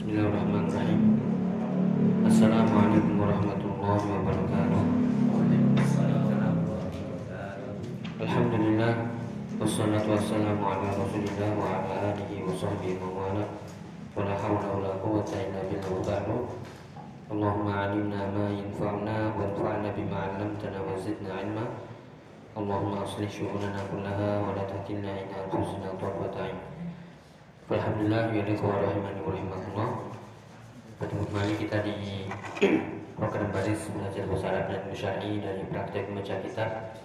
Bismillahirrahmanirrahim. Assalamualaikum warahmatullahi wabarakatuh. Alhamdulillah Wassalatu wassalamu ala rasulillah wa ala alihi wa sahbihi wa wala. Wa la hawla wa la quwwata illa billah wa ba'du. Allahumma alimna ma yanfa'una wa anfa'na bima wa zidna 'ilma. Allahumma aslih syu'unana kullaha wa la Alhamdulillah rahimakumullah Bertemu kembali kita di program baris belajar bahasa dan Musyari dari praktek membaca kitab.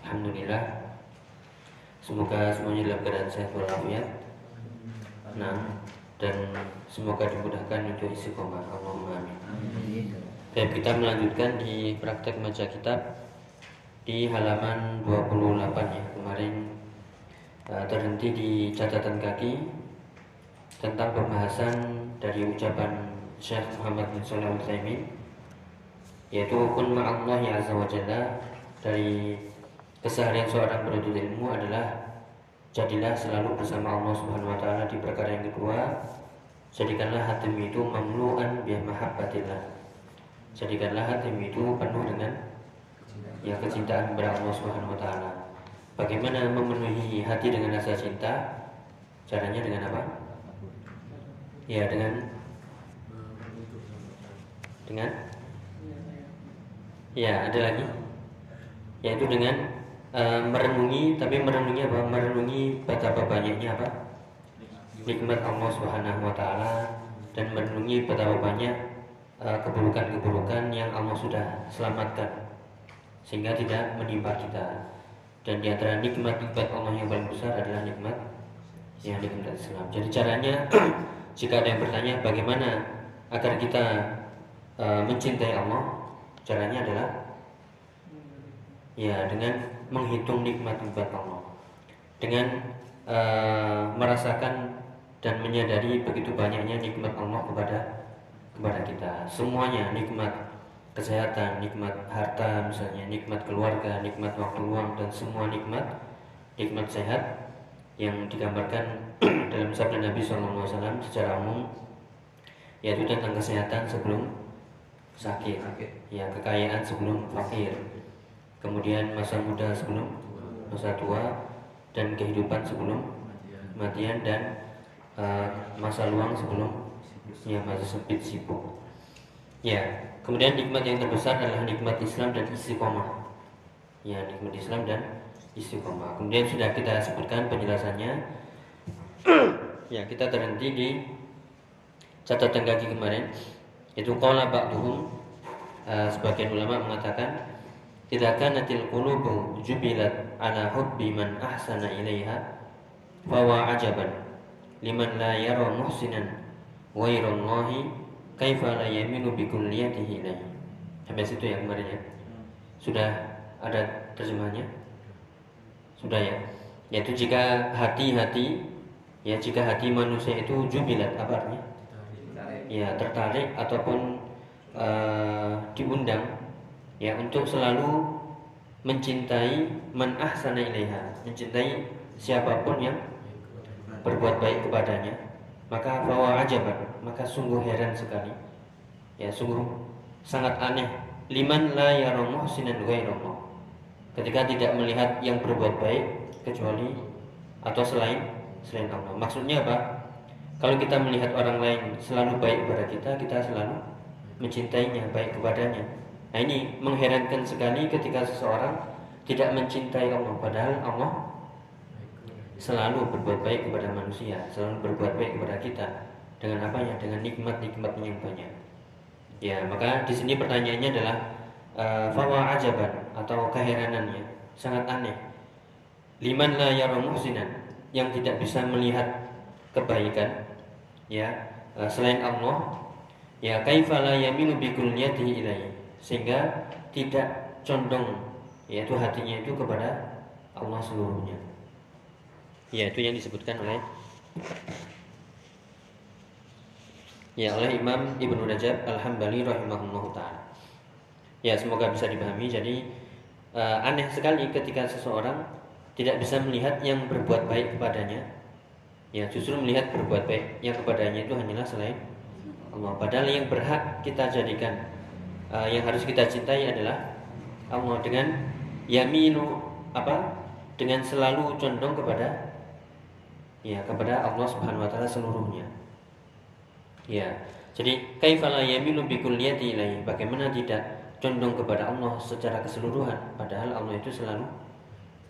Alhamdulillah. Semoga semuanya dalam keadaan sehat walafiat. Nah dan semoga dimudahkan untuk isi koma Allahumma amin. Dan kita melanjutkan di praktek membaca kitab di halaman 28 ya. Kemarin uh, terhenti di catatan kaki tentang pembahasan dari ucapan Syekh Muhammad bin Shalih Al yaitu kun ma'allah ya azza wa dari keseharian seorang penuntut ilmu adalah jadilah selalu bersama Allah Subhanahu wa taala di perkara yang kedua jadikanlah hatimu itu mamlu'an bi mahabbatillah. Jadikanlah hatimu itu penuh dengan ya kecintaan kepada Allah Subhanahu wa taala. Bagaimana memenuhi hati dengan rasa cinta? Caranya dengan apa Ya dengan dengan? Ya ada lagi? Yaitu dengan uh, merenungi tapi merenungi apa? Merenungi betapa banyaknya apa? Nikmat Allah Subhanahu Wa Taala dan merenungi betapa banyak uh, keburukan-keburukan yang Allah sudah selamatkan sehingga tidak menimpa kita. Dan di antara nikmat-nikmat Allah yang paling besar adalah nikmat yang nikmat Islam. Jadi caranya Jika ada yang bertanya bagaimana agar kita uh, mencintai Allah, caranya adalah ya dengan menghitung nikmat-nikmat Allah, dengan uh, merasakan dan menyadari begitu banyaknya nikmat Allah kepada kepada kita. Semuanya nikmat kesehatan, nikmat harta misalnya, nikmat keluarga, nikmat waktu luang dan semua nikmat nikmat sehat yang digambarkan dalam sabda Nabi SAW secara umum yaitu tentang kesehatan sebelum sakit, ya kekayaan sebelum fakir, kemudian masa muda sebelum masa tua dan kehidupan sebelum matian dan uh, masa luang sebelum ya masa sempit sibuk. Ya, kemudian nikmat yang terbesar adalah nikmat Islam dan istiqomah. Ya, nikmat Islam dan istiqomah. Kemudian sudah kita sebutkan penjelasannya. ya, kita terhenti di catatan kaki kemarin. Itu qala ba'duhum uh, sebagian ulama mengatakan idza kanatil qulubu jubilat ala hubbi man ahsana ilaiha fawa ajaban liman la yara muhsinan ghairallahi kaifa la yaminu bi kulliyatihi ilaihi. Sampai situ ya kemarin ya. Sudah ada terjemahnya? Sudah ya. Yaitu jika hati-hati ya jika hati manusia itu jubilat apa artinya? Ya tertarik ataupun uh, diundang ya untuk selalu mencintai man ahsana ilaiha, mencintai siapa pun yang berbuat baik kepadanya, maka bawa ajaban, maka sungguh heran sekali. Ya sungguh sangat aneh liman la sinan ghairallah ketika tidak melihat yang berbuat baik kecuali atau selain selain Allah. Maksudnya apa? Kalau kita melihat orang lain selalu baik kepada kita, kita selalu mencintainya, baik kepadanya. Nah ini mengherankan sekali ketika seseorang tidak mencintai Allah, padahal Allah selalu berbuat baik kepada manusia, selalu berbuat baik kepada kita. Dengan apa ya? Dengan nikmat-nikmatnya yang banyak. Ya, maka di sini pertanyaannya adalah uh, fawa ajaban atau keheranannya sangat aneh. Liman la yara muhsinan yang tidak bisa melihat kebaikan ya uh, selain Allah ya kaifa la yamilu ilaihi sehingga tidak condong yaitu hatinya itu kepada Allah seluruhnya. Ya, itu yang disebutkan oleh ya oleh Imam Ibnu Rajab Al-Hambali rahimahullah taala. Ya, semoga bisa dipahami. Jadi uh, aneh sekali ketika seseorang tidak bisa melihat yang berbuat baik kepadanya. Ya, justru melihat berbuat baik yang kepadanya itu hanyalah selain Allah. Padahal yang berhak kita jadikan uh, yang harus kita cintai adalah Allah dengan yaminu apa? Dengan selalu condong kepada ya kepada Allah Subhanahu wa taala seluruhnya. Ya. Jadi kaifala yamilu bikulliyati ilaihi? Bagaimana tidak condong kepada Allah secara keseluruhan. Padahal Allah itu selalu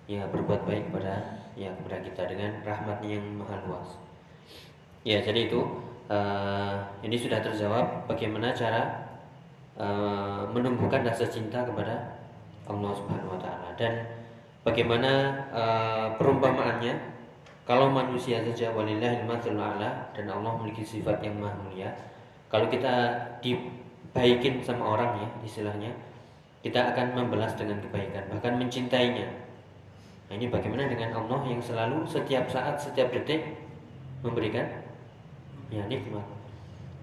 ya berbuat baik kepada ya kepada kita dengan rahmatnya yang maha luas. Ya, jadi itu uh, ini sudah terjawab bagaimana cara uh, menumbuhkan rasa cinta kepada Allah Subhanahu wa taala dan bagaimana uh, perumpamaannya. Kalau manusia saja walillahil dan Allah memiliki sifat yang maha mulia. Kalau kita dibaikin sama orang ya istilahnya. Kita akan membalas dengan kebaikan bahkan mencintainya. Nah ini bagaimana dengan Allah yang selalu setiap saat setiap detik memberikan? Ya nikmat.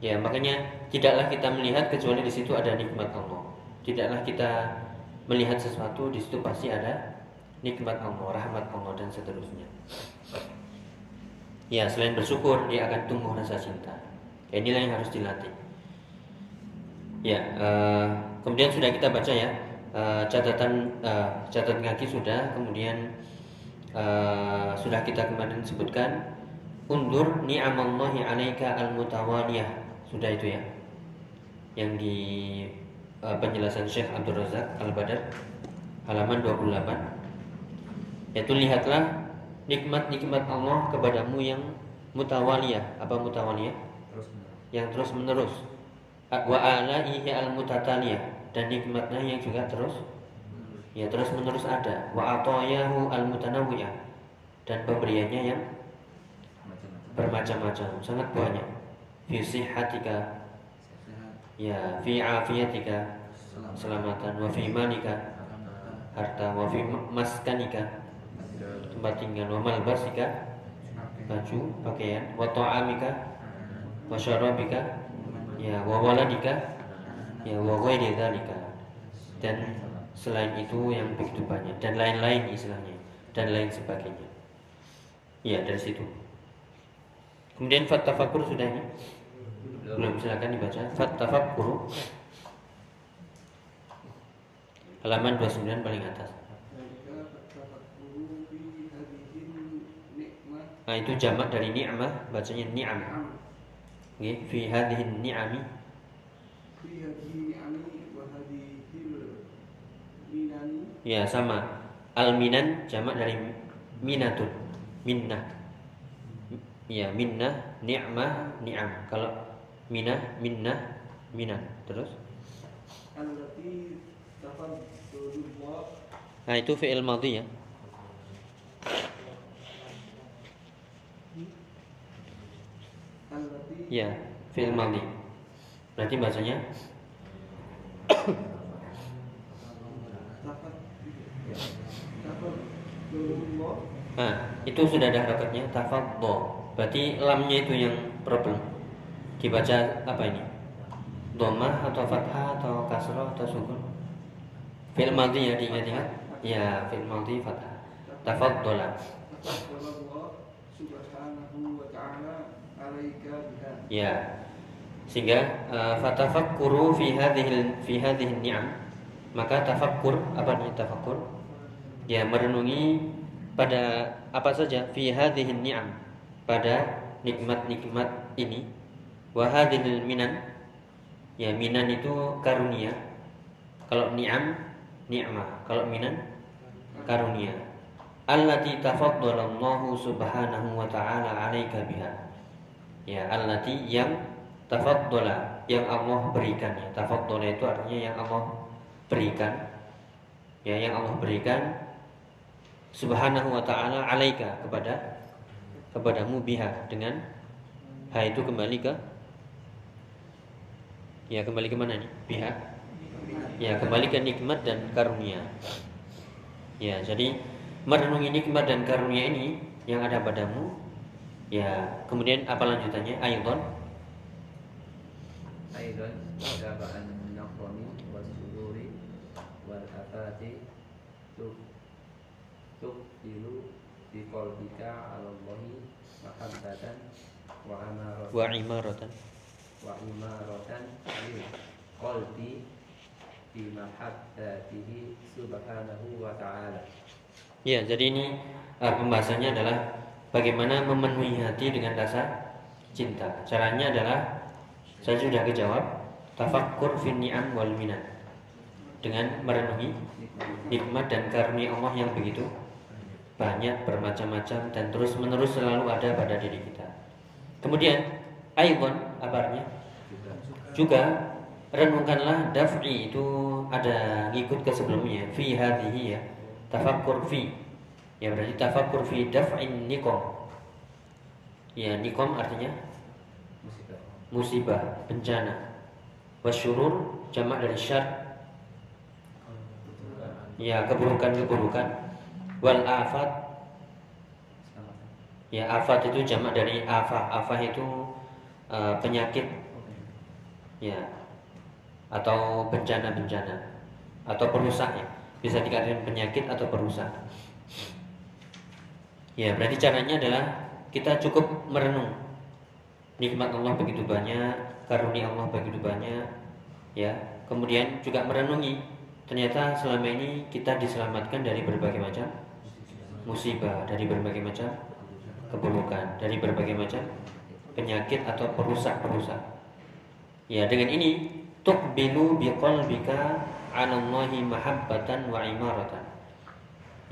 Ya makanya tidaklah kita melihat kecuali di situ ada nikmat Allah. Tidaklah kita melihat sesuatu di situ pasti ada nikmat Allah rahmat Allah dan seterusnya. Ya selain bersyukur dia akan tumbuh rasa cinta. Ya, inilah yang harus dilatih ya uh, kemudian sudah kita baca ya uh, catatan uh, catatan kaki sudah kemudian uh, sudah kita kemarin sebutkan undur ni'amallahi alaika al-mutawaliyah. Sudah itu ya. Yang di uh, penjelasan Syekh Abdul Razak Al-Badar halaman 28. Yaitu lihatlah nikmat-nikmat Allah kepadamu yang mutawaliyah. Apa mutawaliyah? Terus yang terus menerus. Wa alaihi al-mutataliyah dan nikmatnya yang juga terus ya terus menerus ada. Wa atayahu al-mutanawwiyah dan pemberiannya yang bermacam-macam sangat banyak. Fi sihatika ya fi afiyatika. Selamatan. Wa fi malika harta. Wa fi maskanika. Tempat tinggal. Wa malbasika. Baju pakaian. Wa ta'amika. Wa syarabika ya wa waladika ya wa ghairi dzalika dan selain itu yang begitu banyak dan lain-lain istilahnya dan lain sebagainya ya dari situ Kemudian fat tafakkur sudah ini? Belum silakan dibaca. Fat tafakkur halaman 29 paling atas. Nah itu jamak dari ni'mah bacanya ni'am. Nggih, fi hadhihi ni'ami. Ya sama. Al-minan jamak dari minatun. Minnah. Ya, minnah, ni'mah, ni'am. Kalau minah, minnah, minah. Terus? Nah, itu fi'il madhi ya. Ya, fi'il madhi. Berarti bacanya Nah, itu sudah ada harakatnya tafaddo. Berarti lamnya itu yang problem. Dibaca apa ini? Domah atau fathah atau kasroh atau sukun? Fi'il madhi ya diingat-ingat? Ya, fi'il madhi fathah. Tafaddola. Ya. Sehingga uh, fatafakkuru fi hadhihi fi hadhihi ni'am. Maka tafakkur apa nih tafakkur? Ya, merenungi pada apa saja? Fi hadhihi ni'am. Pada nikmat-nikmat ini. Wahadil minan. Ya minan itu karunia. Kalau ni'am ni'mah. Kalau minan karunia. Allati tafaddalallahu subhanahu wa ta'ala 'alaika biha ya allati yang tafaddala yang Allah berikan. Ya tafaddala itu artinya yang Allah berikan. Ya yang Allah berikan subhanahu wa ta'ala 'alaika kepada kepadamu biha dengan ha itu kembali ke ya kembali ke mana nih biha. Ya kembali ke nikmat dan karunia. Ya jadi merenungi nikmat dan karunia ini yang ada padamu ya kemudian apa lanjutannya? Ayat Aidon Gabaan Nakomi Wasuduri Wal afati Tuk Tuk Ilu Di kolbika Alallahi mahabbatan wa amaratan wa imaratan wa imaratan lil qalbi bi mahabbatihi subhanahu wa ta'ala. Ya, jadi ini uh, pembahasannya adalah bagaimana memenuhi hati dengan rasa cinta. Caranya adalah saya sudah kejawab tafakkur fin ni'am wal minat dengan merenungi nikmat dan karunia Allah yang begitu banyak bermacam-macam dan terus menerus selalu ada pada diri kita. Kemudian Aibon kabarnya juga renungkanlah daf'i itu ada ngikut ke sebelumnya fi hadhihi ya tafakkur fi ya berarti tafakkur fi daf'in nikom ya nikom artinya musibah bencana. Wasyurur jamak dari syar. Ya keburukan-keburukan. Wal afat. Ya afat itu jamak dari afah afah itu uh, penyakit. Ya atau bencana-bencana. Atau perusak ya. Bisa dikatakan penyakit atau perusak ya berarti caranya adalah kita cukup merenung. Nikmat Allah begitu banyak karunia Allah begitu banyak ya. Kemudian juga merenungi. Ternyata selama ini kita diselamatkan dari berbagai macam musibah dari berbagai macam keburukan dari berbagai macam penyakit atau perusak-perusak. Ya dengan ini tuqbilu biqalbika 'ala Allahi mahabbatan wa imaratan.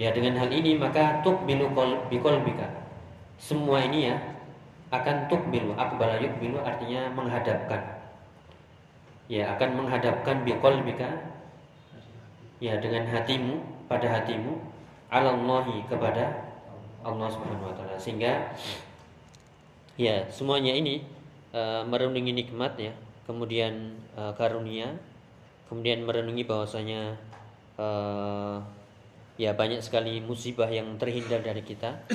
Ya dengan hal ini maka tuqbilu biqalbika. Semua ini ya akan tuqbilu, aqbala yuqbilu artinya menghadapkan. Ya akan menghadapkan biqalbika ya dengan hatimu pada hatimu 'ala Allahi kepada Allah Subhanahu wa taala sehingga ya semuanya ini uh, merenungi nikmat ya kemudian uh, karunia, kemudian merenungi bahwasanya uh, ya banyak sekali musibah yang terhindar dari kita,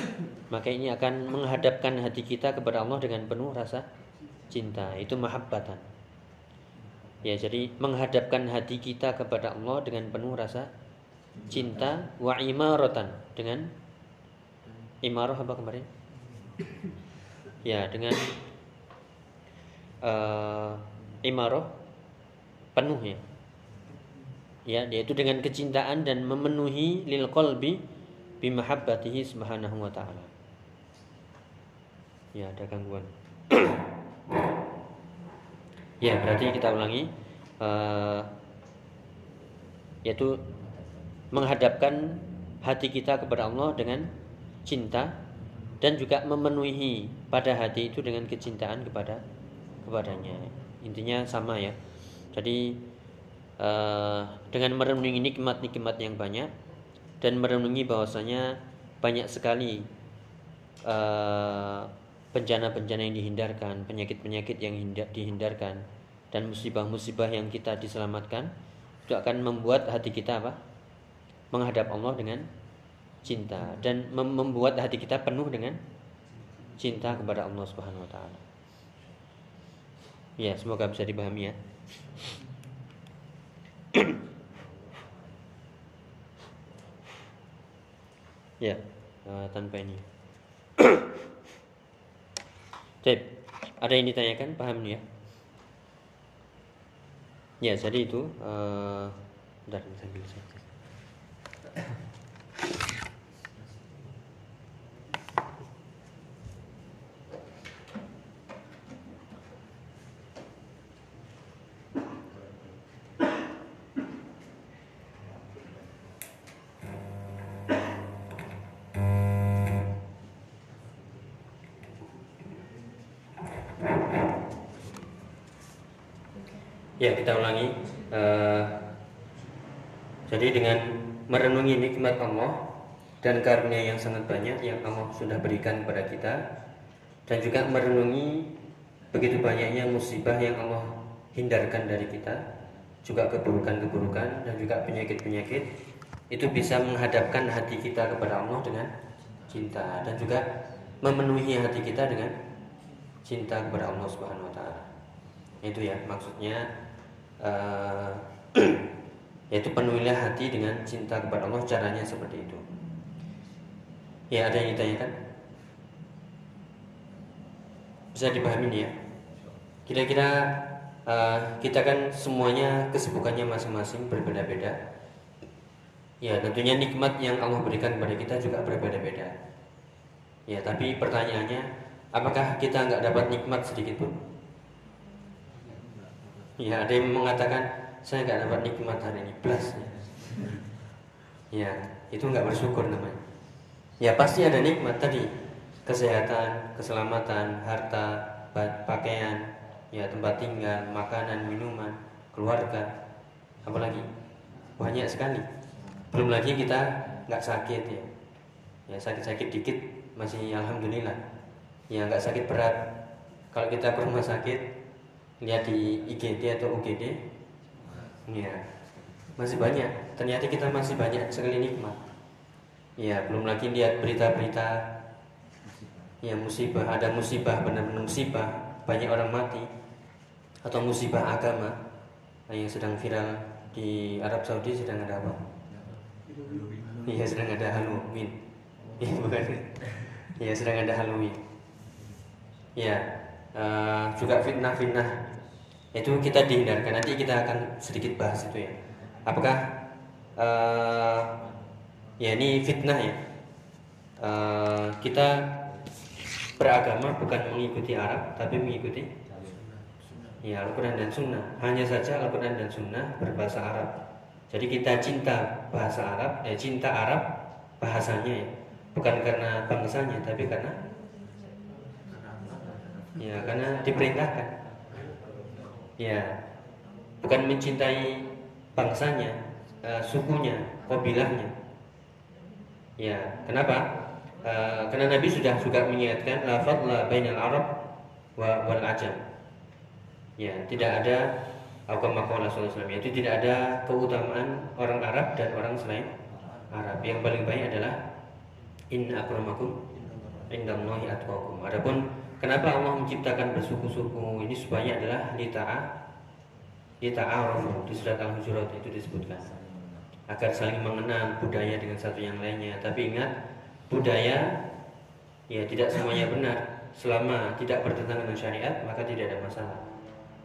maka ini akan menghadapkan hati kita kepada Allah dengan penuh rasa cinta. Itu mahabbatan. Ya, jadi menghadapkan hati kita kepada Allah dengan penuh rasa cinta wa imaratan dengan imarah apa kemarin? Ya, dengan uh, imarah penuh ya. Ya, yaitu dengan kecintaan dan memenuhi lil qalbi bimahabbatihi subhanahu wa ta'ala. Ya, ada gangguan. ya, berarti kita ulangi uh, yaitu menghadapkan hati kita kepada Allah dengan cinta dan juga memenuhi pada hati itu dengan kecintaan kepada kepadanya intinya sama ya jadi uh, dengan merenungi nikmat-nikmat yang banyak dan merenungi bahwasanya banyak sekali eh, bencana-bencana yang dihindarkan penyakit-penyakit yang dihindarkan dan musibah-musibah yang kita diselamatkan itu akan membuat hati kita apa menghadap Allah dengan cinta dan membuat hati kita penuh dengan cinta kepada Allah Subhanahu wa taala. Ya, semoga bisa dipahami ya. ya, uh, tanpa ini. Tip, ada yang ditanyakan? Paham ya? Ya, jadi itu. Uh, bentar, sambil saya. kita ulangi. Uh, jadi dengan merenungi nikmat Allah dan karunia yang sangat banyak yang Allah sudah berikan kepada kita dan juga merenungi begitu banyaknya musibah yang Allah hindarkan dari kita juga keburukan-keburukan dan juga penyakit-penyakit itu bisa menghadapkan hati kita kepada Allah dengan cinta dan juga memenuhi hati kita dengan cinta kepada Allah Subhanahu wa taala. Itu ya maksudnya uh, yaitu penuhilah hati dengan cinta kepada Allah caranya seperti itu ya ada yang ditanyakan bisa dipahami ya kira-kira uh, kita kan semuanya kesibukannya masing-masing berbeda-beda. Ya, tentunya nikmat yang Allah berikan kepada kita juga berbeda-beda. Ya, tapi pertanyaannya, apakah kita nggak dapat nikmat sedikit pun? Ya, ada yang mengatakan saya nggak dapat nikmat hari ini plus. Ya, itu nggak bersyukur namanya. Ya pasti ada nikmat tadi kesehatan, keselamatan, harta, pakaian, ya tempat tinggal, makanan, minuman, keluarga, apalagi banyak sekali. Belum lagi kita nggak sakit ya, ya sakit-sakit dikit masih alhamdulillah. Ya nggak sakit berat. Kalau kita ke rumah sakit lihat di IGD atau UGD, ya masih banyak. Ternyata kita masih banyak sekali nikmat. Ya belum lagi lihat berita-berita ya musibah ada musibah benar-benar musibah banyak orang mati atau musibah agama yang sedang viral di Arab Saudi sedang ada apa? Iya sedang ada Halloween. Iya bukan? Iya sedang ada Halloween. Ya uh, juga fitnah-fitnah itu kita dihindarkan. Nanti kita akan sedikit bahas itu ya. Apakah uh, ya ini fitnah ya? Uh, kita beragama bukan mengikuti Arab tapi mengikuti ya Al-Quran dan Sunnah hanya saja Al-Quran dan Sunnah berbahasa Arab jadi kita cinta bahasa Arab ya cinta Arab bahasanya ya bukan karena bangsanya tapi karena ya karena diperintahkan ya bukan mencintai bangsanya uh, sukunya kabilahnya ya kenapa Eh, karena Nabi sudah juga mengingatkan la bainal Arab wa wal ajam. Ya, tidak ada atau maqala sallallahu itu tidak ada keutamaan orang Arab dan orang selain Arab. Yang paling baik adalah inna akramakum indallahi atqakum. Adapun kenapa Allah menciptakan bersuku-suku ini supaya adalah lita'a lita'arufu di surat Al-Hujurat itu disebutkan. Agar saling mengenal budaya dengan satu yang lainnya. Tapi ingat budaya ya tidak semuanya benar. Selama tidak bertentangan dengan syariat maka tidak ada masalah.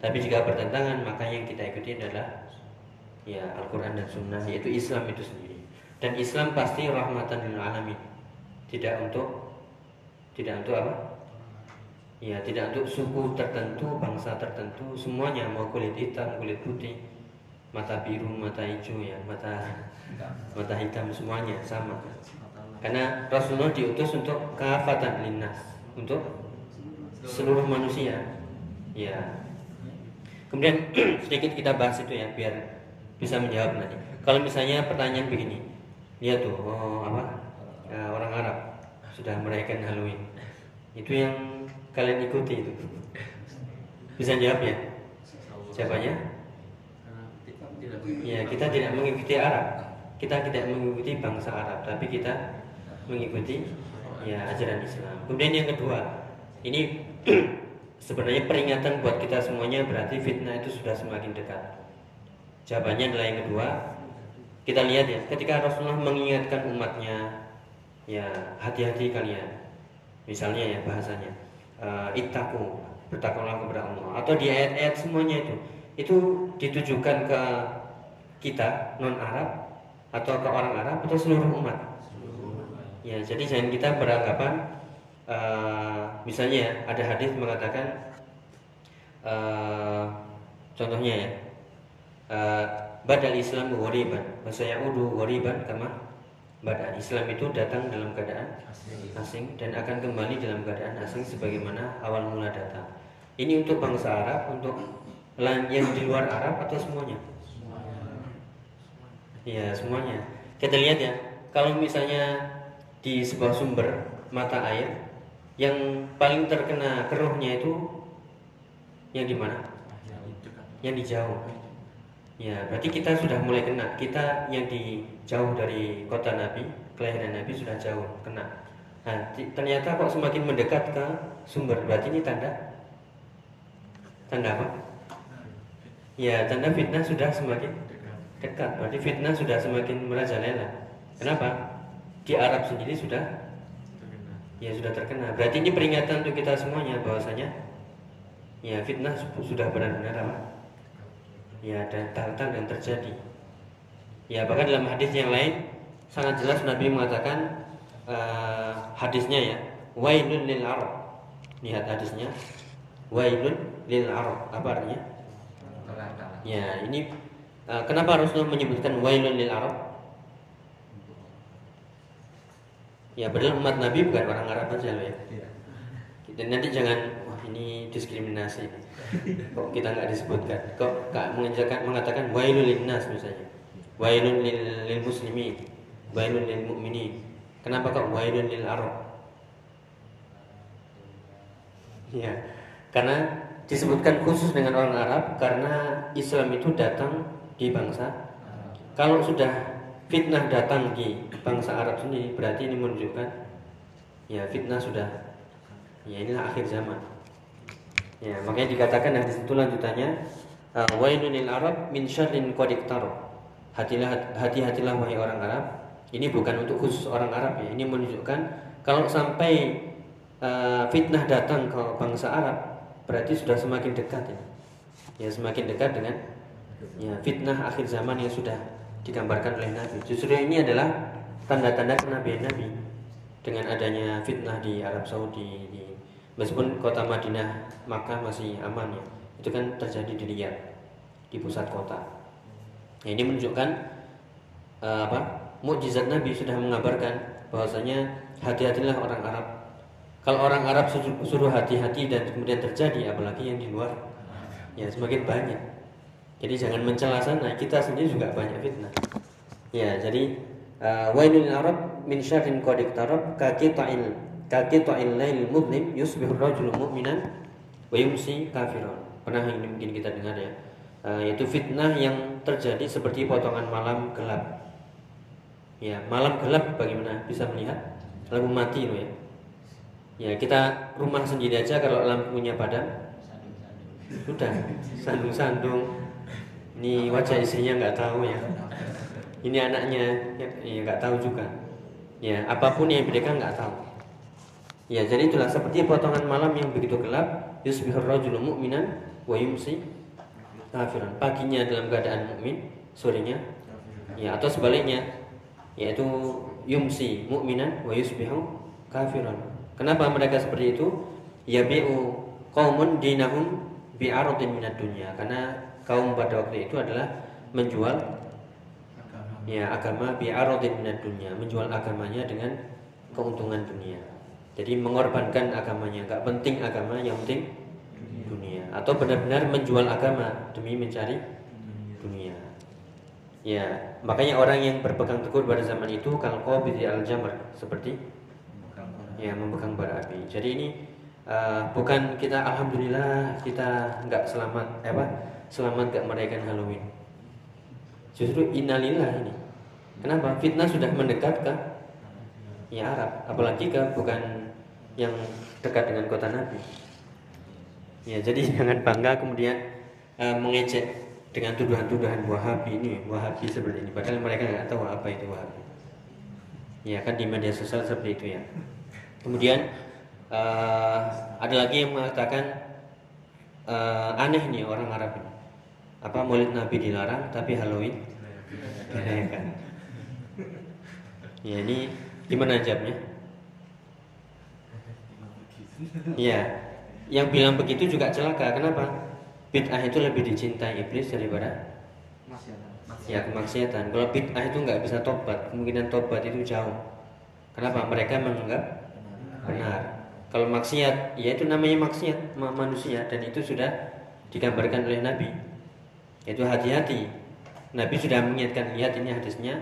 Tapi jika bertentangan maka yang kita ikuti adalah ya Al-Quran dan Sunnah yaitu Islam itu sendiri. Dan Islam pasti rahmatan lil alamin. Tidak untuk tidak untuk apa ya tidak untuk suku tertentu bangsa tertentu semuanya mau kulit hitam kulit putih mata biru mata hijau ya mata mata hitam semuanya sama karena Rasulullah diutus untuk kafatan linnas, untuk seluruh manusia. Ya. Kemudian sedikit kita bahas itu ya biar bisa menjawab nanti. Kalau misalnya pertanyaan begini, lihat tuh oh, apa ya, orang Arab sudah merayakan Halloween. Itu yang kalian ikuti itu. Bisa jawab ya? Siapanya? Ya kita tidak mengikuti Arab. Kita tidak mengikuti bangsa Arab, tapi kita mengikuti ya ajaran Islam. Kemudian yang kedua, ini sebenarnya peringatan buat kita semuanya berarti fitnah itu sudah semakin dekat. Jawabannya adalah yang kedua. Kita lihat ya, ketika Rasulullah mengingatkan umatnya, ya hati-hati kalian. Misalnya ya bahasanya, uh, ittaku, bertakwalah kepada Allah. Atau di ayat-ayat semuanya itu, itu ditujukan ke kita non Arab atau ke orang Arab atau seluruh umat Ya, jadi jangan kita beranggapan uh, misalnya ya, ada hadis mengatakan uh, contohnya ya uh, badal Islam ghoriban saya udu ghoriban kama badal Islam itu datang dalam keadaan asing dan akan kembali dalam keadaan asing sebagaimana awal mula datang. Ini untuk bangsa Arab, untuk yang di luar Arab atau semuanya? Iya semuanya. Kita lihat ya, kalau misalnya di sebuah sumber mata air yang paling terkena keruhnya itu yang di mana? Yang di jauh. Ya, berarti kita sudah mulai kena. Kita yang di jauh dari kota Nabi, kelahiran Nabi sudah jauh kena. Nah, ternyata kok semakin mendekat ke sumber, berarti ini tanda tanda apa? Ya, tanda fitnah sudah semakin dekat. Berarti fitnah sudah semakin merajalela. Kenapa? di Arab sendiri sudah ya sudah terkena. Berarti ini peringatan untuk kita semuanya bahwasanya ya fitnah sudah benar-benar apa ya dan tanda yang terjadi ya bahkan dalam hadis yang lain sangat jelas Nabi mengatakan uh, hadisnya ya wailun lil arab. Lihat hadisnya. Wailun lil arab. Apa artinya? Ya ini uh, kenapa Rasulullah menyebutkan wailun lil arab ya padahal umat Nabi bukan orang Arab saja loh ya. Dan nanti jangan wah ini diskriminasi kok kita nggak disebutkan? Kok mengatakan mengatakan wailun lil nas misalnya wailun lil, lil muslimin. Wailun lil mu'minin. Kenapa kok wailun lil arab? Ya, karena disebutkan khusus dengan orang Arab karena Islam itu datang di bangsa. Kalau sudah fitnah datang di bangsa Arab sendiri, berarti ini menunjukkan ya fitnah sudah. Ya inilah akhir zaman. Ya, makanya dikatakan di situ lanjutannya wailunil Arab min syarrin qad Hatilah hati-hatilah wahai orang Arab. Ini bukan untuk khusus orang Arab ya. Ini menunjukkan kalau sampai uh, fitnah datang ke bangsa Arab berarti sudah semakin dekat ya. Ya semakin dekat dengan ya fitnah akhir zaman yang sudah digambarkan oleh Nabi. Justru ini adalah tanda-tanda kenabian Nabi dengan adanya fitnah di Arab Saudi di meskipun kota Madinah Makkah masih aman ya. Itu kan terjadi di Riyadh di pusat kota. Ini menunjukkan uh, apa? Mukjizat Nabi sudah mengabarkan bahwasanya hati-hatilah orang Arab kalau orang Arab suruh hati-hati dan kemudian terjadi, apalagi yang di luar, ya semakin banyak. Jadi jangan mencela sana, kita sendiri juga banyak fitnah. Ya, jadi uh, wailul Arab min syarrin qad iktarab ka qita'il ka qita'il lail mudlim yusbihu rajulu mu'minan wa yumsi kafiran. Pernah ini mungkin kita dengar ya. Uh, yaitu fitnah yang terjadi seperti potongan malam gelap. Ya, malam gelap bagaimana? Bisa melihat? Lampu mati loh ya. Ya kita rumah sendiri aja kalau lampunya padam. Sudah Sandung-sandung. Ini wajah istrinya nggak tahu ya. Ini anaknya ya, ya nggak tahu juga. Ya apa pun yang mereka nggak tahu. Ya jadi itulah seperti potongan malam yang begitu gelap Yusbihur rajulu mu'minan Wa yumsi kafiran Paginya dalam keadaan mukmin, Sorenya Ya atau sebaliknya Yaitu yumsi mu'minan Wa yusbihu kafiran Kenapa mereka seperti itu? Ya bi'u qaumun dinahum bi'aradin minad dunya. Karena kaum pada waktu itu adalah menjual ya agama bi'aradin minad dunya, menjual agamanya dengan keuntungan dunia. Jadi mengorbankan agamanya, enggak penting agama, yang penting. Atau benar-benar menjual agama demi mencari dunia. Ya, makanya orang yang berpegang teguh pada zaman itu kalau kau al-jamr seperti yang memegang bara api. Jadi ini uh, bukan kita alhamdulillah kita nggak selamat eh, apa selamat nggak merayakan Halloween. Justru innalillah ini. Kenapa? Fitnah sudah mendekat ke ya Arab, apalagi ke bukan yang dekat dengan kota Nabi. Ya, jadi jangan bangga kemudian uh, mengejek dengan tuduhan-tuduhan Wahabi ini, Wahabi seperti ini. Padahal mereka nggak tahu apa itu Wahabi. Ya kan di media sosial seperti itu ya. Kemudian uh, ada lagi yang mengatakan uh, aneh nih orang Arab ini. Apa Maulid Nabi dilarang tapi Halloween dirayakan. Ya ini gimana jawabnya? Iya, yang bilang begitu juga celaka. Kenapa? Bid'ah itu lebih dicintai iblis daripada ya kemaksiatan. Kalau bid'ah itu nggak bisa tobat, kemungkinan tobat itu jauh. Kenapa? Mereka menganggap benar. Kalau maksiat, ya itu namanya maksiat manusia dan itu sudah digambarkan oleh Nabi. Itu hati-hati. Nabi sudah mengingatkan lihat ini hadisnya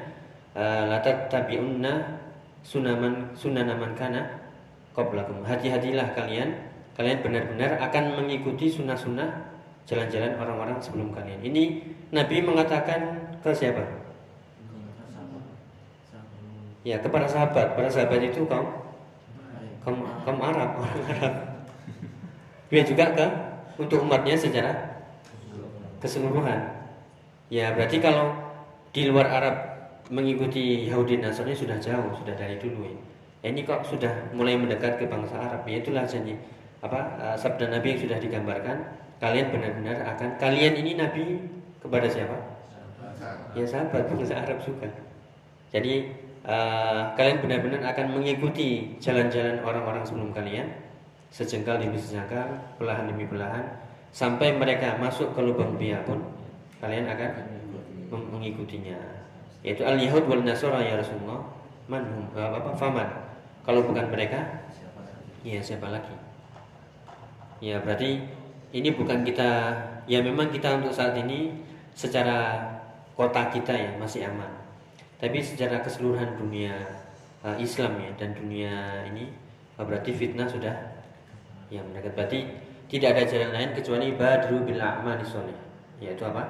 eh, latat tabiunna sunaman sunanaman kana qablakum. Hati-hatilah kalian, kalian benar-benar akan mengikuti sunnah-sunnah jalan-jalan orang-orang sebelum kalian. Ini Nabi mengatakan ke siapa? Ya kepada sahabat. Para sahabat itu kaum kaum, kaum Arab orang Arab dia juga ke untuk umatnya secara keseluruhan ya berarti kalau di luar Arab mengikuti Yahudi Nasrani sudah jauh sudah dari dulu ya. ini kok sudah mulai mendekat ke bangsa Arab ya itulah jadi apa uh, sabda Nabi yang sudah digambarkan kalian benar-benar akan kalian ini Nabi kepada siapa? Ya sahabat bangsa Arab juga. Jadi uh, kalian benar-benar akan mengikuti jalan-jalan orang-orang sebelum kalian sejengkal demi sejengkal, belahan demi belahan, sampai mereka masuk ke lubang biak pun kalian akan mengikutinya. Yaitu al Yahud wal Nasara ya Rasulullah. Manhum apa, apa faman. Kalau bukan mereka, ya siapa lagi? Ya berarti ini bukan kita ya memang kita untuk saat ini secara kota kita ya masih aman. Tapi secara keseluruhan dunia uh, Islam ya dan dunia ini uh, berarti fitnah sudah yang mendekat. Berarti tidak ada jalan lain kecuali badru bil a'mali sholih. Yaitu apa?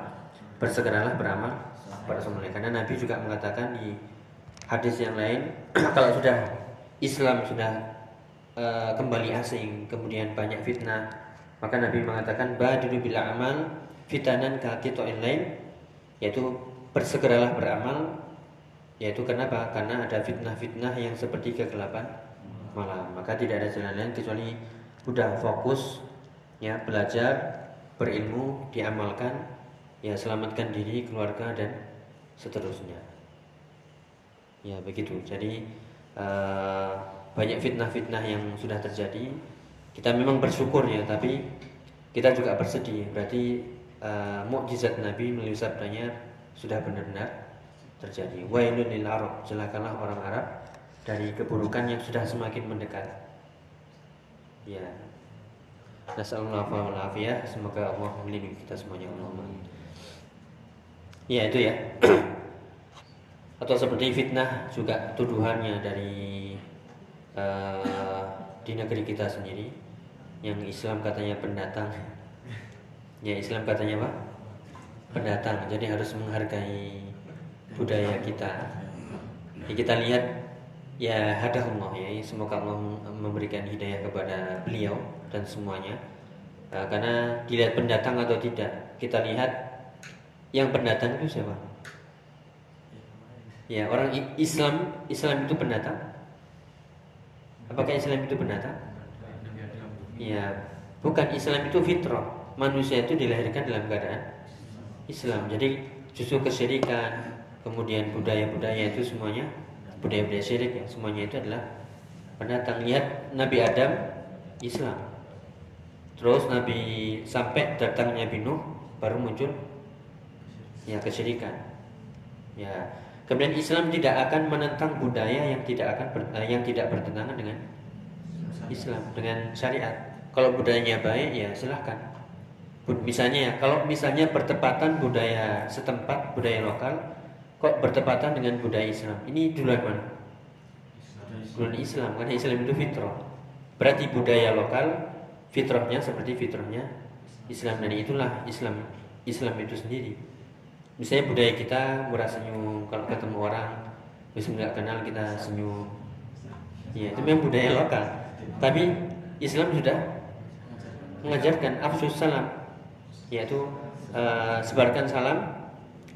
Bersegeralah beramal pada soleh. Karena Nabi juga mengatakan di hadis yang lain kalau sudah Islam sudah uh, kembali asing, kemudian banyak fitnah, maka Nabi mengatakan badiru bil amal fitanan yang lain yaitu bersegeralah beramal yaitu kenapa? Karena ada fitnah-fitnah yang seperti kegelapan malam. Maka tidak ada jalan lain kecuali udah fokus ya belajar, berilmu, diamalkan, ya selamatkan diri, keluarga dan seterusnya. Ya begitu. Jadi uh, banyak fitnah-fitnah yang sudah terjadi. Kita memang bersyukur ya, tapi kita juga bersedih. Berarti uh, mukjizat Nabi melalui sabdanya sudah benar-benar terjadi. Wailul lil Arab, celakalah orang Arab dari keburukan yang sudah semakin mendekat. Ya. Nasallallahu alaihi Semoga Allah melindungi kita semuanya Allahumma. Ya itu ya. Atau seperti fitnah juga tuduhannya dari uh, di negeri kita sendiri yang Islam katanya pendatang. Ya Islam katanya apa? Pendatang. Jadi harus menghargai budaya kita. Ya, kita lihat ya hadahullah ya. Semoga Allah memberikan hidayah kepada beliau dan semuanya. Uh, karena dilihat pendatang atau tidak kita lihat yang pendatang itu siapa? Ya orang Islam Islam itu pendatang Apakah Islam itu pendatang? Ya, bukan Islam itu fitrah. Manusia itu dilahirkan dalam keadaan Islam. Jadi justru kesyirikan, kemudian budaya-budaya itu semuanya budaya-budaya syirik ya, semuanya itu adalah pendatang. Lihat Nabi Adam Islam. Terus Nabi sampai datangnya Nabi Nuh baru muncul ya kesyirikan. Ya, Kemudian Islam tidak akan menentang budaya yang tidak akan ber, eh, yang tidak bertentangan dengan Islam dengan syariat. Kalau budayanya baik ya silahkan. Misalnya ya, kalau misalnya bertepatan budaya setempat, budaya lokal, kok bertepatan dengan budaya Islam, ini duluan mana? Duluan Islam, karena Islam itu fitrah. Berarti budaya lokal fitrahnya seperti fitrahnya Islam dan itulah Islam Islam itu sendiri misalnya budaya kita murah senyum kalau ketemu orang bisa nggak kenal kita senyum. Ya itu memang budaya lokal. Tapi Islam sudah mengajarkan afsus salam yaitu uh, sebarkan salam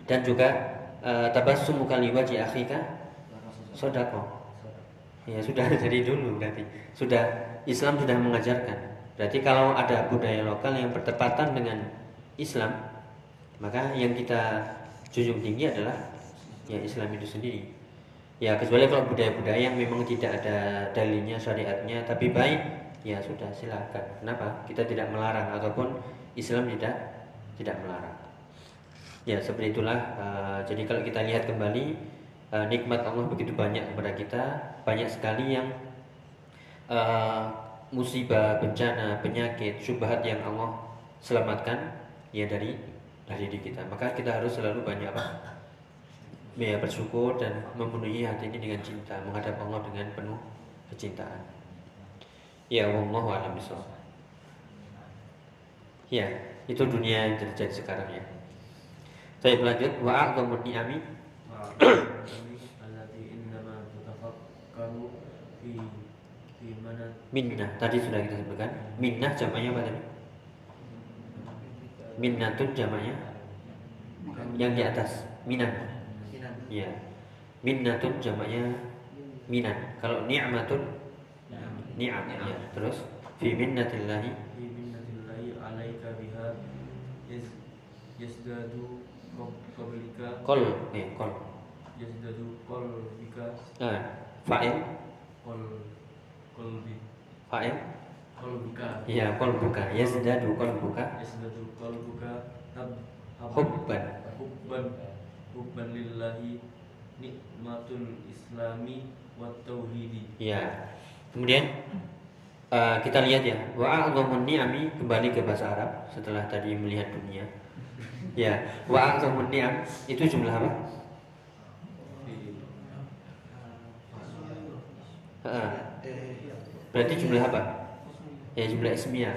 dan juga uh, tabassum kali wajah akhika sodako. Ya sudah dari dulu berarti. Sudah Islam sudah mengajarkan. Berarti kalau ada budaya lokal yang bertepatan dengan Islam maka yang kita junjung tinggi adalah ya Islam itu sendiri. Ya kecuali kalau budaya-budaya yang memang tidak ada dalilnya syariatnya tapi baik ya sudah silakan. Kenapa? Kita tidak melarang ataupun Islam tidak tidak melarang. Ya seperti itulah uh, jadi kalau kita lihat kembali uh, nikmat Allah begitu banyak kepada kita banyak sekali yang uh, musibah bencana penyakit syubhat yang Allah selamatkan ya dari dari diri kita. Maka kita harus selalu banyak apa? Ya bersyukur dan memenuhi hati ini dengan cinta. Menghadap Allah dengan penuh kecintaan. Ya Allah alam ya itu dunia yang terjadi sekarang ya. Saya berlanjut wa ni'ami? Minnah. Tadi sudah kita sebutkan. Minnah jamaknya apa tadi minnatun jamanya? Yang di atas minan. Ya minnatun jamanya minan. Kalau ni'matun? Ni'am ya terus fi minnatillahi? Fi ya bika eh fa'il qol ah, bi fa'il kolbuka iya kolbuka iya, ya sudah tuh kolbuka ya sudah tuh kolbuka buka ab hubban. hubban. Hubban lillahi nikmatul islami wa tauhidi. Iya. Kemudian uh, kita lihat ya. Wa a'zamun ni'ami kembali ke bahasa Arab setelah tadi melihat dunia. Ya wa a'zamun ni'am itu jumlah apa? Uh, berarti jumlah apa? Ya jumlah ismiyah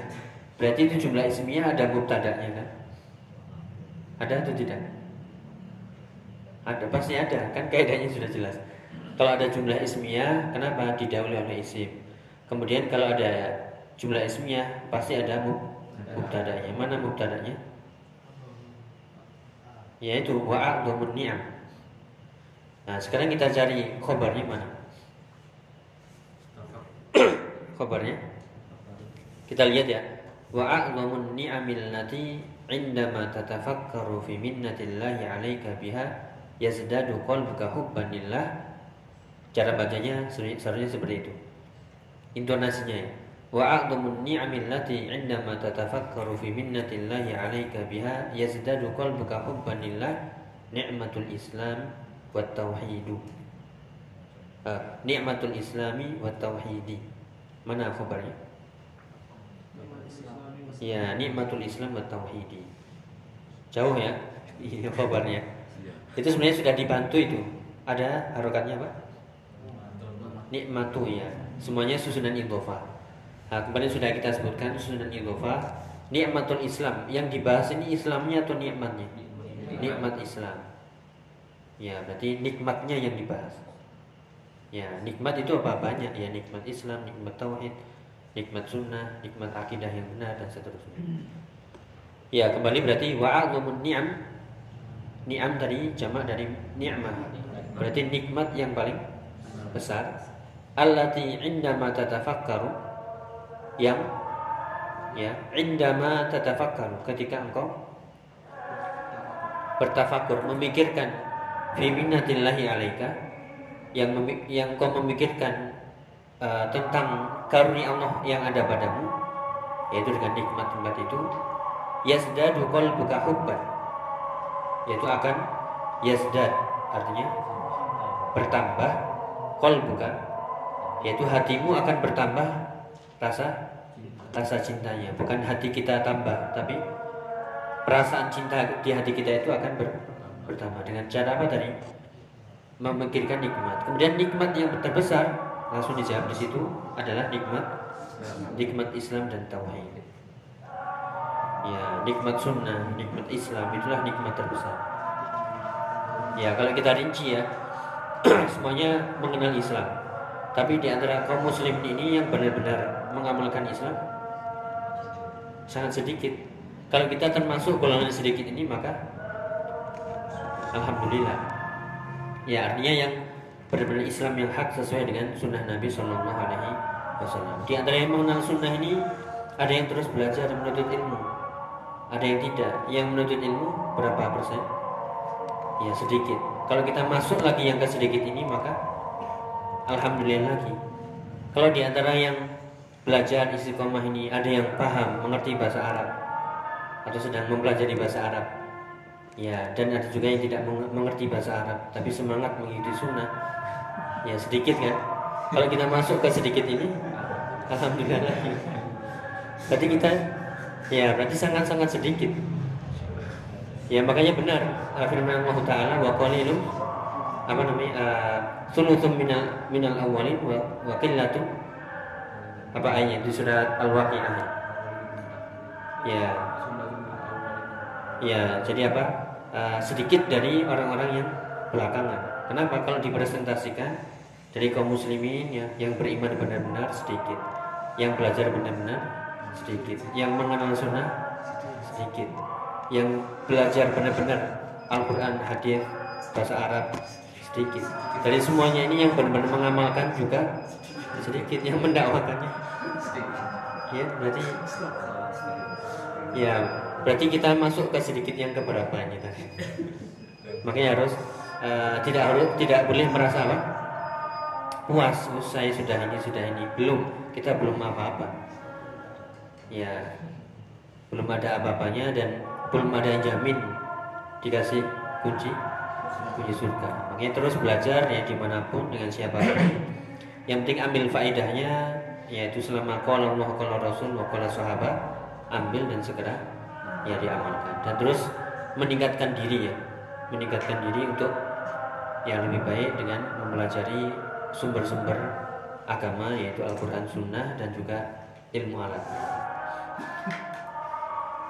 berarti itu jumlah ismiyah ada mubtada'nya kan? Ada atau tidak? Ada pasti ada. Kan kaidahnya sudah jelas. Kalau ada jumlah ismiyah kenapa didahului oleh isim? Kemudian kalau ada jumlah ismiyah pasti ada mub- mubtada'nya. Mana mubtada'nya? Yaitu wa'adhamun ni'am. Nah sekarang kita cari khobarnya mana? Khobarnya kita lihat ya. Wa a'zamun ni'amil lati indama tatafakkaru fi minnatillahi 'alaika biha yazdadu qalbuka hubban lillah. Cara bacanya seharusnya seperti itu. Intonasinya ya. Wa a'zamun ni'amil lati indama tatafakkaru fi minnatillahi 'alaika biha yazdadu qalbuka hubban lillah. Ni'matul islam wat tauhidu. Ni'matul islami wat tauhidi. Mana khabarnya Ya, nikmatul Islam wa tauhidi. Jauh ya, ini kabarnya. Itu sebenarnya sudah dibantu itu. Ada harokatnya apa? Nikmatu ya. Semuanya susunan idhofah. Nah, kemarin sudah kita sebutkan susunan idhofah. Nikmatul Islam. Yang dibahas ini Islamnya atau nikmatnya? Nikmat Islam. Ya, berarti nikmatnya yang dibahas. Ya, nikmat itu apa banyak ya nikmat Islam, nikmat tauhid, nikmat sunnah, nikmat akidah yang benar dan seterusnya. Ya, kembali berarti wa'adzumun ni'am. Ni'am tadi jamak dari ni'mah. Berarti nikmat yang paling besar. Allati indama tatafakkaru yang ya, indama tatafakkaru ketika engkau bertafakur, memikirkan fi minnatillahi alaika yang yang kau memikirkan uh, tentang karunia Allah yang ada padamu yaitu dengan nikmat-nikmat itu yazdadu qalbuka hubban yaitu akan yazdad artinya bertambah qalbuka. Yaitu hatimu akan bertambah rasa rasa cintanya. Bukan hati kita tambah tapi perasaan cinta di hati kita itu akan ber- bertambah. Dengan cara apa tadi? Memikirkan nikmat. Kemudian nikmat yang terbesar langsung dijawab di situ adalah nikmat nikmat Islam dan tauhid. Ya nikmat sunnah nikmat Islam itulah nikmat terbesar. Ya kalau kita rinci ya semuanya mengenal Islam. Tapi di antara kaum muslim ini yang benar-benar mengamalkan Islam sangat sedikit. Kalau kita termasuk golongan sedikit ini maka alhamdulillah. Ya artinya yang benar-benar Islam yang hak sesuai dengan sunnah Nabi Shallallahu Alaihi Wasallam. Di antara yang mengenal sunnah ini ada yang terus belajar dan menuntut ilmu, ada yang tidak. Yang menuntut ilmu berapa persen? Ya sedikit. Kalau kita masuk lagi yang ke sedikit ini maka alhamdulillah lagi. Kalau di antara yang belajar istiqomah ini ada yang paham mengerti bahasa Arab atau sedang mempelajari bahasa Arab Ya, dan ada juga yang tidak meng- mengerti bahasa Arab, tapi semangat mengikuti sunnah. Ya, sedikit kan? Kalau kita masuk ke sedikit ini, alhamdulillah lagi. Berarti kita, ya, berarti sangat-sangat sedikit. Ya, makanya benar firman Allah Taala wa qalilun apa namanya? Uh, thuluthun minal minal awwalin wa wa apa ayat di surat Al-Waqiah. Ya, Ya, jadi apa? Uh, sedikit dari orang-orang yang belakangan. Kenapa? Kalau dipresentasikan dari kaum muslimin ya, yang beriman benar-benar sedikit, yang belajar benar-benar sedikit, yang mengenal sunnah sedikit, yang belajar benar-benar Al-Quran, hadis, bahasa Arab sedikit. Dari semuanya ini yang benar-benar mengamalkan juga sedikit, yang mendakwakannya. Ya berarti ya berarti kita masuk ke sedikit yang keberapa ini tadi? Makanya harus uh, tidak harus tidak boleh merasa apa puas. Saya sudah ini sudah ini. Belum. Kita belum apa-apa. Ya belum ada apa-apanya dan belum ada yang jamin dikasih kunci kunci surga. Makanya terus belajar ya di mana pun dengan siapa pun. Yang penting ambil faedahnya yaitu selama kalau Allah kalau Rasul kalau sahabat ambil dan segera ya diamalkan. Dan terus meningkatkan diri ya. Meningkatkan diri untuk yang lebih baik dengan mempelajari sumber-sumber agama yaitu Al-Quran Sunnah dan juga ilmu alat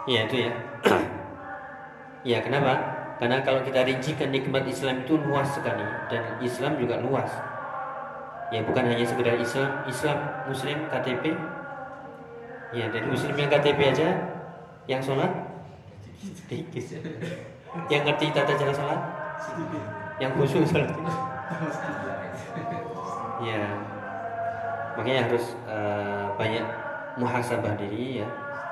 ya itu ya. Ya kenapa? Karena kalau kita rincikan nikmat Islam itu luas sekali dan Islam juga luas. Ya bukan hanya sekedar Islam Islam Muslim KTP ya dari Muslim yang KTP aja yang sholat? Sedikit. Yang ngerti tata cara sholat? Yang khusyuk sholat ya makanya harus uh, banyak muhasabah diri ya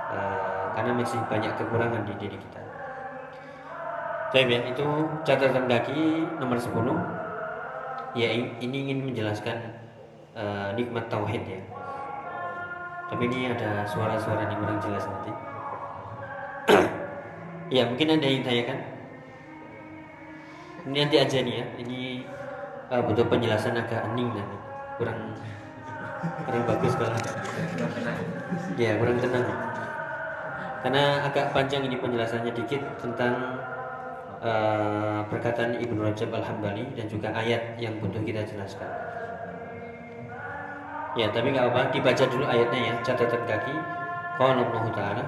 uh, karena masih banyak kekurangan di diri kita. Baik ya, itu catatan kaki nomor 10 ya ini ingin menjelaskan uh, nikmat tauhid ya. Tapi ini ada suara-suara yang kurang jelas nanti. ya mungkin ada yang tanyakan. Ini nanti aja nih ya. Ini uh, butuh penjelasan agak hening nanti. Kurang kurang bagus kalau. Ya kurang tenang. Karena agak panjang ini penjelasannya dikit tentang uh, perkataan Ibnu Rajab Al-Hambali dan juga ayat yang butuh kita jelaskan. Ya, tapi nggak apa, dibaca dulu ayatnya ya, catatan kaki. Qala Allah Ta'ala.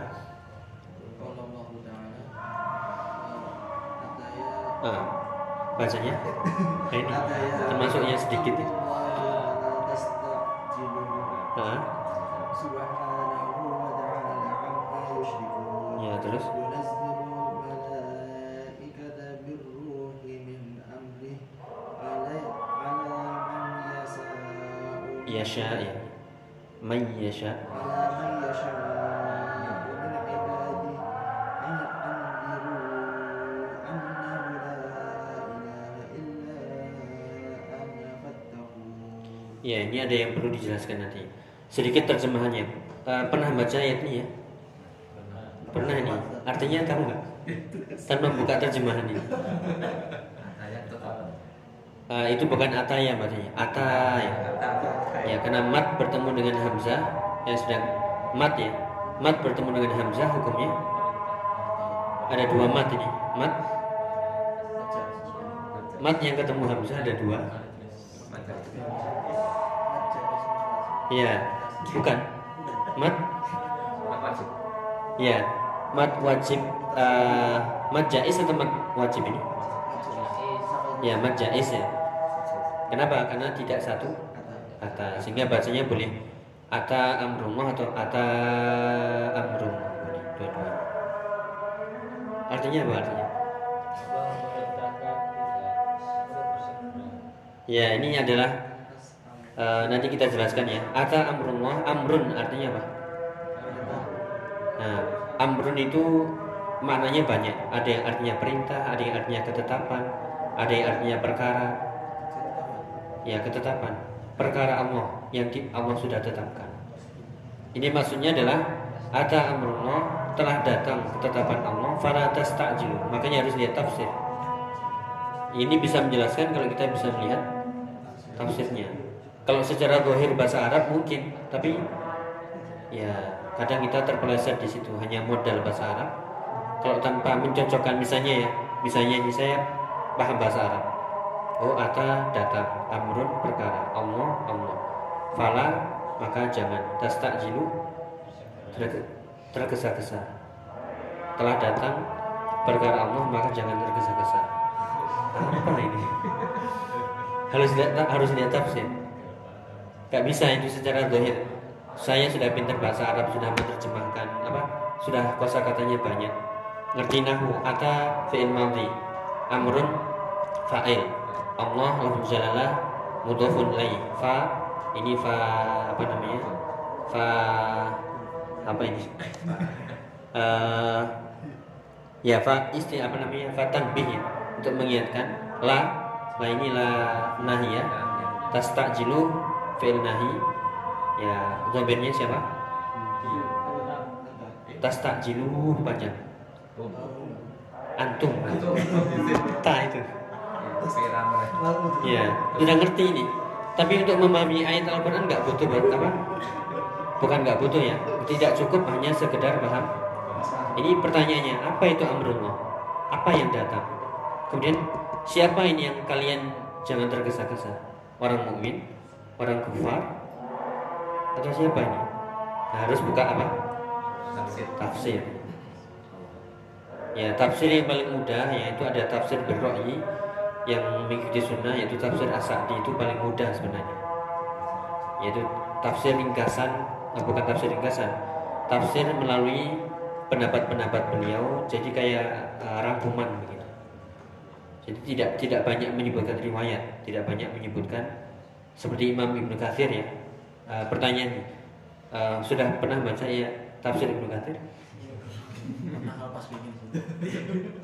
Ah, bacanya. Nah, ini termasuknya sedikit ya. Ya, terus yasha ya man yasha Ya, ini ada yang perlu dijelaskan nanti. Sedikit terjemahannya. Uh, pernah baca ayat ini ya? Pernah ini. Artinya tahu nggak? Tanpa buka terjemahan ini. Uh, itu bukan ataya maksudnya. Ataya. Ya, karena mat bertemu dengan hamzah yang sedang mat ya. Mat bertemu dengan hamzah hukumnya ada dua mat ini. Mat mat yang ketemu hamzah ada dua. Ya, bukan. Mat Ya, mat wajib uh, mat jais atau mat wajib ini? Ya, mat jais ya. Kenapa? Karena tidak satu kata sehingga bacanya boleh ata amrullah atau ata amrum dua-dua. Artinya apa artinya? Ya, ini adalah uh, nanti kita jelaskan ya. Ata amrullah, amrun artinya apa? Nah, amrun itu maknanya banyak. Ada yang artinya perintah, ada yang artinya ketetapan, ada yang artinya perkara. Ya, ketetapan. Perkara Allah yang di, Allah sudah tetapkan. Ini maksudnya adalah ada amrullah telah datang ketetapan Allah fala tastajilu. Makanya harus lihat tafsir. Ini bisa menjelaskan kalau kita bisa melihat tafsirnya. Kalau secara zahir bahasa Arab mungkin, tapi ya kadang kita terpeleset di situ hanya modal bahasa Arab kalau tanpa mencocokkan misalnya ya misalnya ini saya paham bahasa Arab oh ata datang amrun perkara Allah Allah fala maka jangan tastakjilu tergesa-gesa telah datang perkara Allah maka jangan tergesa-gesa apa ini harus lihat harus lihat tafsir Gak bisa itu secara zahir. Saya sudah pintar bahasa Arab sudah menerjemahkan apa sudah kosa katanya banyak. Ngerti nahu ata fi'il madhi. Amrun fa'il. Allah lafzul jalalah mudhafun ilaih. Fa ini fa apa namanya? Fa apa ini? Eh, ya fa isti apa namanya? Fatan bih ya untuk mengingatkan. La la ini la nahi ya. Tastajilu fi'il nahi. Ya dhamirnya siapa? Tastajilu panjang. Antum. Ta itu. Ya udah ngerti ini. Tapi untuk memahami ayat Al-Quran nggak butuh apa? Bukan nggak butuh ya. Tidak cukup hanya sekedar paham. Ini pertanyaannya apa itu amrullah? Apa yang datang? Kemudian siapa ini yang kalian jangan tergesa-gesa? Orang mukmin orang kufar atau siapa ini? Nah, harus buka apa? Tafsir. Ya tafsir yang paling mudah yaitu ada tafsir berro'i yang mengikuti sunnah yaitu tafsir as-sa'di itu paling mudah sebenarnya. Yaitu tafsir ringkasan eh, bukan tafsir ringkasan tafsir melalui pendapat-pendapat beliau jadi kayak uh, rangkuman begitu. Jadi tidak tidak banyak menyebutkan riwayat tidak banyak menyebutkan seperti Imam Ibnu Katsir ya. Uh, pertanyaan uh, sudah pernah baca ya tafsir Ibnu Katsir?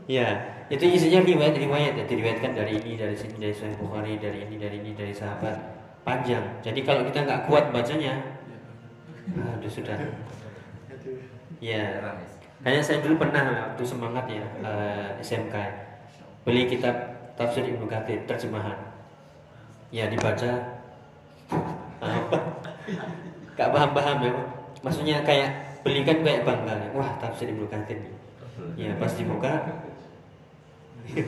Ya, itu isinya riwayat-riwayat ya, diriwayatkan dari ini, dari sini, dari Sahih Bukhari, dari ini, dari ini, dari sahabat. Panjang. Jadi kalau kita nggak kuat bacanya, aduh sudah. Ya, kayaknya saya dulu pernah waktu semangat ya eh, SMK beli kitab tafsir Ibnu Katsir terjemahan. Ya dibaca apa? Gak paham-paham ya. Maksudnya kayak belikan kayak bangga. Wah tafsir Ibnu Katsir nih ya pas dibuka.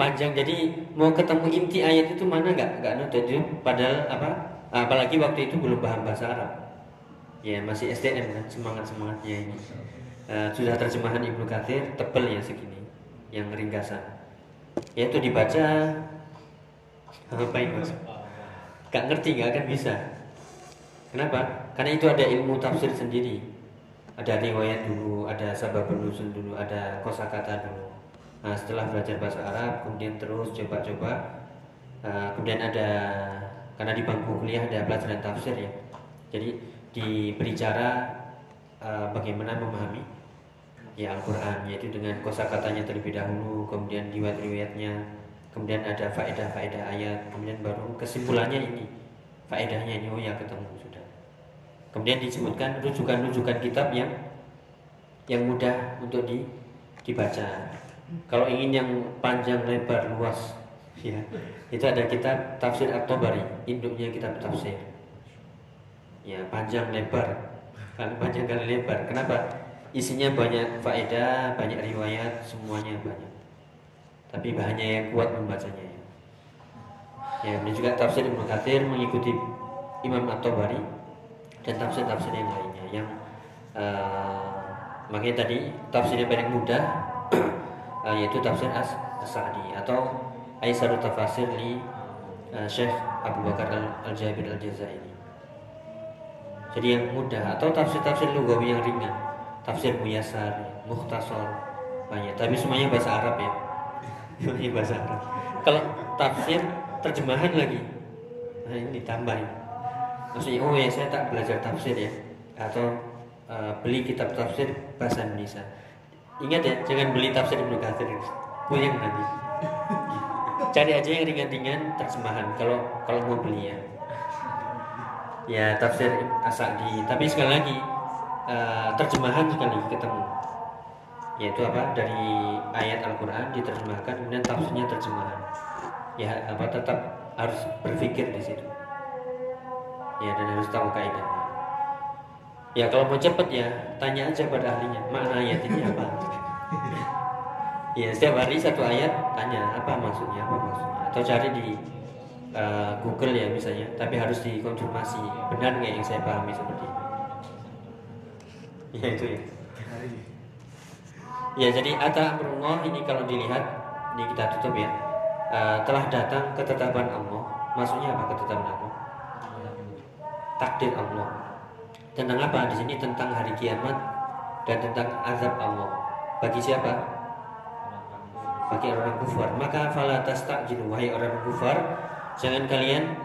Panjang. Jadi mau ketemu inti ayat itu mana nggak nggak nonton itu? Padahal apa? Apalagi waktu itu belum paham bahasa Arab. Ya masih SDM kan semangat semangatnya ini. Uh, sudah terjemahan Ibnu Katsir tebel ya segini yang ringkasan. Ya itu dibaca. Apa mas nggak ngerti nggak akan bisa kenapa karena itu ada ilmu tafsir sendiri ada riwayat dulu, ada sabab nuzul dulu, ada kosakata dulu. Nah, setelah belajar bahasa Arab, kemudian terus coba-coba, uh, kemudian ada karena di bangku kuliah ada pelajaran tafsir ya. Jadi diberi cara uh, bagaimana memahami ya Al-Quran yaitu dengan kosakatanya terlebih dahulu, kemudian riwayat-riwayatnya, kemudian ada faedah-faedah ayat, kemudian baru kesimpulannya ini faedahnya ini oh ya ketemu sudah. Kemudian disebutkan rujukan-rujukan kitab yang yang mudah untuk di, dibaca. Kalau ingin yang panjang lebar luas, ya itu ada kitab tafsir At-Tabari, induknya kitab tafsir. Ya panjang lebar, kan panjang kali lebar. Kenapa? Isinya banyak faedah, banyak riwayat, semuanya banyak. Tapi hanya yang kuat membacanya. Ya, ini juga tafsir Ibnu Katsir mengikuti Imam At-Tabari dan tafsir-tafsir yang lainnya yang uh, makanya tadi tafsirnya paling mudah uh, yaitu tafsir As Sa'di atau Aisyah Tafasir li uh, Syekh Abu Bakar Al-Jabir Al-Jazairi. Jadi yang mudah atau tafsir-tafsir lugawi yang ringan, tafsir muyasar, mukhtasar banyak. Tapi semuanya bahasa Arab ya. Bahasa Arab. Kalau tafsir terjemahan lagi, nah ini ditambahin. Maksudnya oh ya saya tak belajar tafsir ya. Atau uh, beli kitab tafsir bahasa Indonesia. Ingat ya jangan beli tafsir Ibnu Katsir. Puyeng nanti. Cari aja yang ringan-ringan terjemahan. Kalau kalau mau beli ya. Ya tafsir Asadi. Tapi sekali lagi uh, terjemahan sekali ketemu yaitu apa? Dari ayat Al-Quran diterjemahkan kemudian tafsirnya terjemahan. Ya apa tetap harus berpikir di situ. Ya dan harus tahu kaidah ya kalau mau cepat ya tanya aja pada ahlinya makna ayat ini apa? Ya setiap hari satu ayat tanya apa maksudnya? Apa maksudnya? Atau cari di uh, Google ya misalnya. Tapi harus dikonfirmasi benar nggak yang saya pahami seperti ini? Ya itu ya ya jadi ata amrullah ini kalau dilihat ini kita tutup ya uh, telah datang ketetapan Allah maksudnya apa ketetapan Allah takdir Allah. Tentang apa di sini? Tentang hari kiamat dan tentang azab Allah. Bagi siapa? Bagi orang kufar. Maka fala tastajil wahai orang kufar, jangan kalian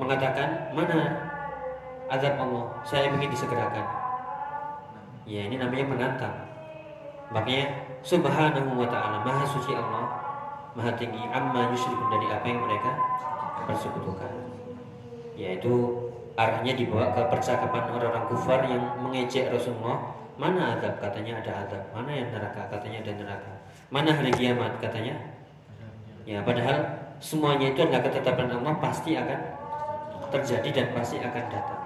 mengatakan mana azab Allah. Saya ingin disegerakan. Ya ini namanya menantang. Makanya subhanahu wa ta'ala maha suci Allah maha tinggi amma yusyrikun dari apa yang mereka persekutukan. Yaitu arahnya dibawa ke percakapan orang-orang kufar yang mengejek Rasulullah. Mana adab katanya ada adab mana yang neraka? Katanya ada neraka. Mana hari kiamat? Katanya? Ya padahal semuanya itu adalah ketetapan Allah pasti akan terjadi dan pasti akan datang.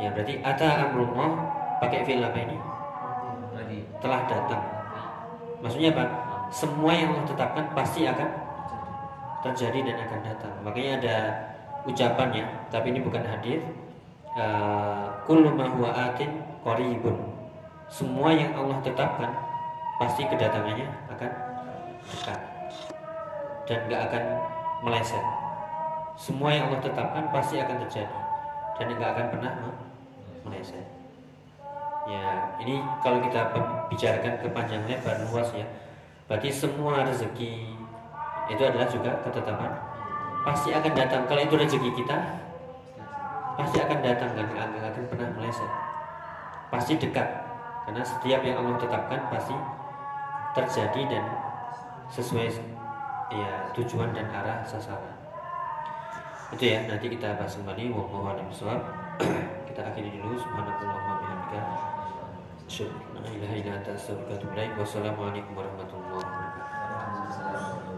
Ya berarti ata amrullah? Pakai fil apa ini. Telah datang. Maksudnya apa? Semua yang Allah tetapkan pasti akan terjadi dan akan datang. Makanya ada ucapannya tapi ini bukan hadir uh, kullu ma huwa atin qaribun. Semua yang Allah tetapkan pasti kedatangannya akan dekat dan gak akan meleset. Semua yang Allah tetapkan pasti akan terjadi dan gak akan pernah me- meleset ya ini kalau kita bicarakan ke panjang lebar luas ya. Berarti semua rezeki itu adalah juga ketetapan. Pasti akan datang. Kalau itu rezeki kita pasti akan datang dan nggak akan pernah meleset. Pasti dekat. Karena setiap yang Allah tetapkan pasti terjadi dan sesuai ya tujuan dan arah sasaran. Itu ya nanti kita bahas kembali. Wallahu a'lam kita akhiri dulu. Subhanallah wa bihamdika. Asyhadu an la ilaha wa atubu wassalamualaikum warahmatullahi